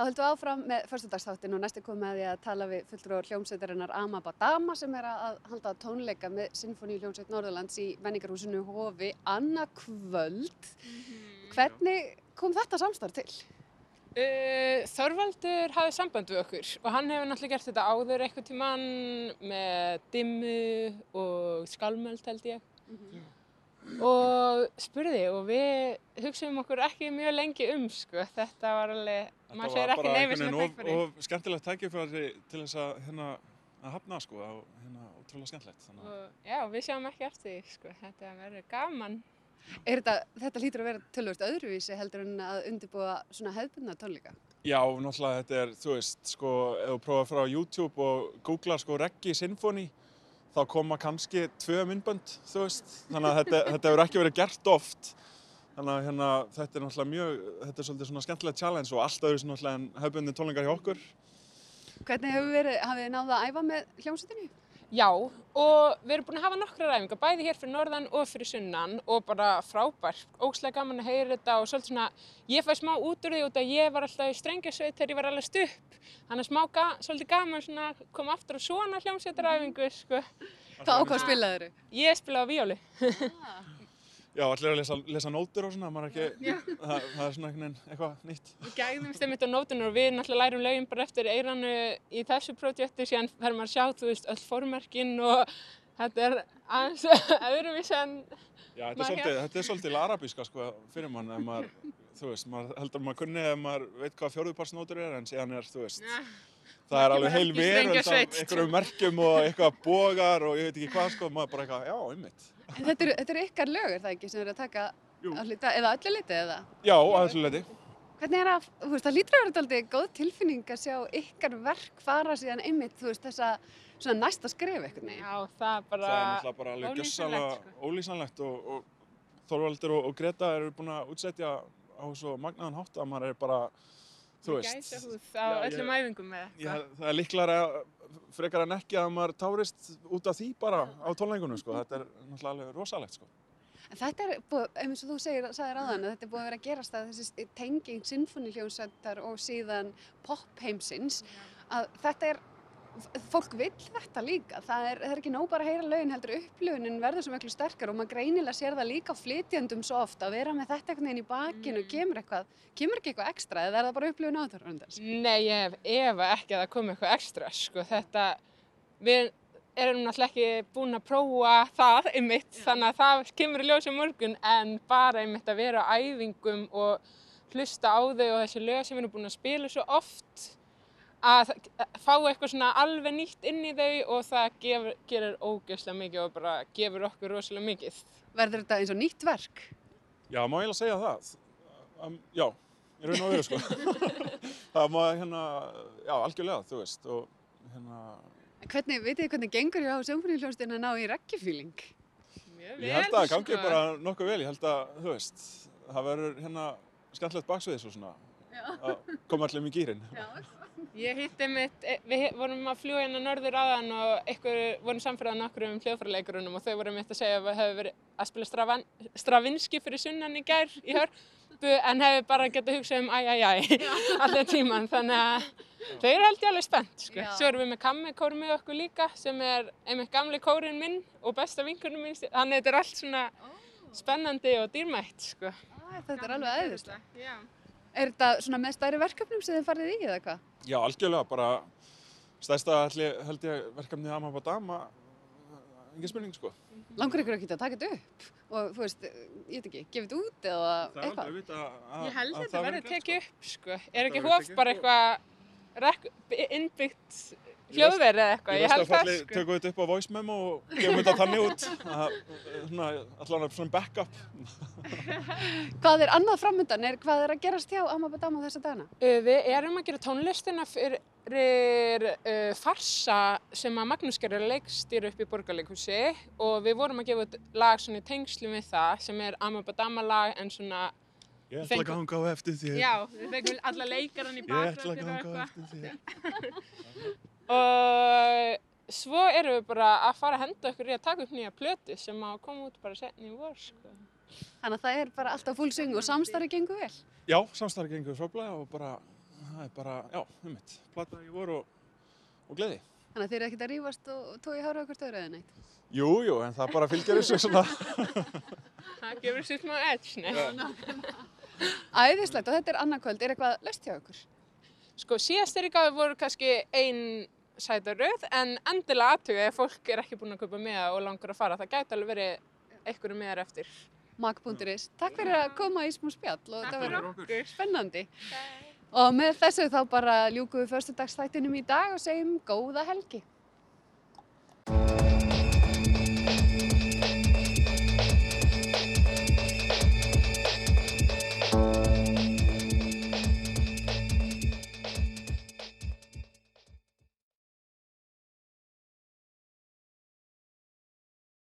Þá höldum við áfram með förstudagsþáttin og næstu komið að því að tala við fulltrúar hljómsveitarinnar Amabadama sem er að halda tónleika með Sinfoni hljómsveit Norðurlands í menningarhúsinu Hofi annað kvöld. Hvernig kom þetta samstarf til? Uh, Þorvaldur hafði samband við okkur og hann hefur náttúrulega gert þetta áður eitthvað tíman með dimmu og skálmöld held ég og spurði og við hugsaðum okkur ekki mjög lengi um sko, þetta var alveg, maður segir ekki neyfis með tækfæri. Og, og skemmtilegt tækifæri til þess að, hérna, að hafna sko, á, hérna, ótrúlega skemmtilegt. Og, já, við sjáum ekki eftir því, sko, þetta verður gaman. Þetta, þetta lítur að vera tölvört öðruvísi heldur en að undirbúa svona hefðbundna tónleika? Já, náttúrulega þetta er, þú veist, sko, ef þú prófað frá YouTube og googla sko Reggi Sinfoni, þá koma kannski tvö myndbönd, þú veist, þannig að þetta, þetta hefur ekki verið gert oft. Þannig að hérna, þetta er náttúrulega mjög, þetta er svolítið svona skemmtilegt challenge og allt öðru sem náttúrulega hefðbundin tónleikar hjá okkur. Hvernig hefur verið, hafið þið náða að æfa með hljómsveitinni? Já, og við erum búin að hafa nokkra ræfingar, bæði hér fyrir norðan og fyrir sunnan og bara frábært, ógslæg gaman að heyra þetta og svolítið svona, ég fæ smá út úr því út að ég var alltaf í strengjasveit þegar ég var alveg stupp, þannig að smá ga svolítið gaman svona koma aftur á svona hljómsveitaræfingu, sko. Hvað ákvað spilaður þau? Ég spilaði á víóli. Já, allir að lesa, lesa nótur og svona, maður er ekki, það, það er svona eitthvað nýtt. Við gæðumst einmitt á nótunum og við náttúrulega lærum lögin bara eftir eiranu í þessu projekti, síðan fer maður að sjá, þú veist, öll formerkin og þetta er aðeins öðruvísi en Já, þetta er svolítið, þetta er svolítið arabíska sko fyrir mann, ef maður, þú veist, maður heldur maður kunni ef maður veit hvað fjóruðparsnótur er, en síðan er, þú veist, það er alveg heil veröld af einhverjum merkjum og eitthvað bogar og ég veit ekki hvað sko, maður bara eitthvað, já, einmitt. En þetta eru, þetta eru ykkar lög, er það ekki, sem eru að taka að hluta, eða öllu liti eða? Já, að öllu liti. Hvernig er að, þú veist, það lítur að vera alltaf góð tilfinning að sjá ykkar verk fara síðan einmitt, þú veist, þessa svona næsta skrif eitthvað. Já, það er bara Það er náttúrulega bara alveg ólýsanlegt, gjössalega sko. ólýsanlegt og, og Þorvaldur og, og Greta eru búin að útsetja á svo magnaðan hátt að maður er bara, þú veist, Gæsahúð á Já, ég- öllum æfingum með ég, eitthvað. það er líklara frekar en ekki að maður tárist út af því bara á tónleikunum, sko. Þetta er náttúrulega alveg rosalegt, sko. En þetta er, eins og þú segir, sagðir áðan, að þetta er búið að vera að gerast að þessi tenging sinfoniljónsættar og síðan popheimsins, að þetta er, fólk vill þetta líka, það er, það er ekki nóg bara að heyra lögin heldur upplöfunin verður svo miklu sterkar og maður greinilega sér það líka flytjandum svo ofta að vera með þetta einhvern veginn í bakinu og kemur eitthvað, kemur ekki eitthvað ekstra eða er það bara upplöfun áþörfundars? Nei, ég hef efa ekki að það komi eitthvað ekstra, sko. Þetta, við erum náttúrulega ekki búin að prófa það einmitt, þannig að það kemur í ljósa morgun, en bara einmitt að vera á æfingum og hlusta á þau og þessi lög sem við erum búin að spila svo oft, að fá eitthvað svona alveg nýtt inn í þau og það gefur, gerir ógeðslega mikið og bara gefur okkur rosalega mikið. Verður þetta eins og nýtt verk? Já, má ég alveg segja það. Um, já, ég raun og veru, sko. það má hérna, já, algjörlega, þú veist, og hérna, Hvernig, vitið þið hvernig gengur hjá sinfoniljónstin að ná í reggifíling? Mjög ég held að það gangi sko. bara nokkuð vel. Ég held að, þú veist, það verður hérna skemmtilegt baksviðis og svona. Að koma allir í gýrin. Ég hitti mitt, við hi- vorum að fljúa hérna norður aðan og ykkur vorum samfyrðan okkur um hljóðfæraleikurinnum og þau voru mitt að segja að við hefur verið að spila Stravan, Stravinski fyrir sunnan í gær í hörpu en hefur bara getað hugsað um æj, æj, æj allir tíman þannig að þau eru held ég alveg spennt sko. Svo erum við með kammi kór með okkur líka sem er einmitt gamli kórin minn og besta vinkunum minn þannig að þetta er allt svona spennandi og dýrmætt sko. Æ, þetta er alveg aðeinslega. Er þetta svona með stærri verkefnum sem þið farið í eða hvað? Já, algjörlega, bara stærsta held ég, held ég verkefnið Amabadama, engin spurning, sko. Langar ykkur að taka þetta upp og þú veist, ég veit ekki, gefið þetta út eða Það er eitthvað? að Ég held að þetta verði tekið upp, sko. Er ekki hóf bara eitthvað innbyggt hljóðverið eða eitthvað? Ég held það, sko. tökum við þetta upp á voice memo og gefum þetta þannig út. Allavega svona backup. Hvað er annað framöndan? Er, hvað er að gerast hjá Amabadama þessa dagana? Uh, Við erum að gera tónlistina fyrir uh, farsa sem að Magnús gerir leikstýr upp í Borgarleikhúsi og við vorum að gefa út lag svona í tengslum við það sem er Amabadama lag en svona, Ég ætla Fengu- að ganga á eftir þér. já, við fengum alla leikarann í Ég ætla að bakgröndinu og ganga á eitthvað. Og svo erum við bara að fara að henda okkur í að taka upp nýja plötu sem að koma út bara setni í vor, sko. Þannig að það er bara alltaf full sving og samstarfi gengur vel. Já, samstarfi gengur fráblega og bara, það er bara, já, um mitt, plata í vor og, og gleði. Þannig að þeir eru ekkert að rífast og tói hára okkur stöður eða neitt. Jú, jú, en það bara fylgir þessu svona, Það gefur sér smá edge, nei. Æðislegt og þetta er annarkvöld, er eitthvað löst hjá okkur? Sko síðast þeirri gáfi voru kannski ein sætaröð en endilega aðtuga ef fólk er ekki búin að kaupa með og langar að fara. Það gæti alveg verið einhverju meðar eftir. Mag.is. Takk fyrir að koma í smá spjall og þetta fyrir verður okkur. spennandi. Og með þessu þá bara ljúkum við förstu dagsþættinum í dag og segjum góða helgi.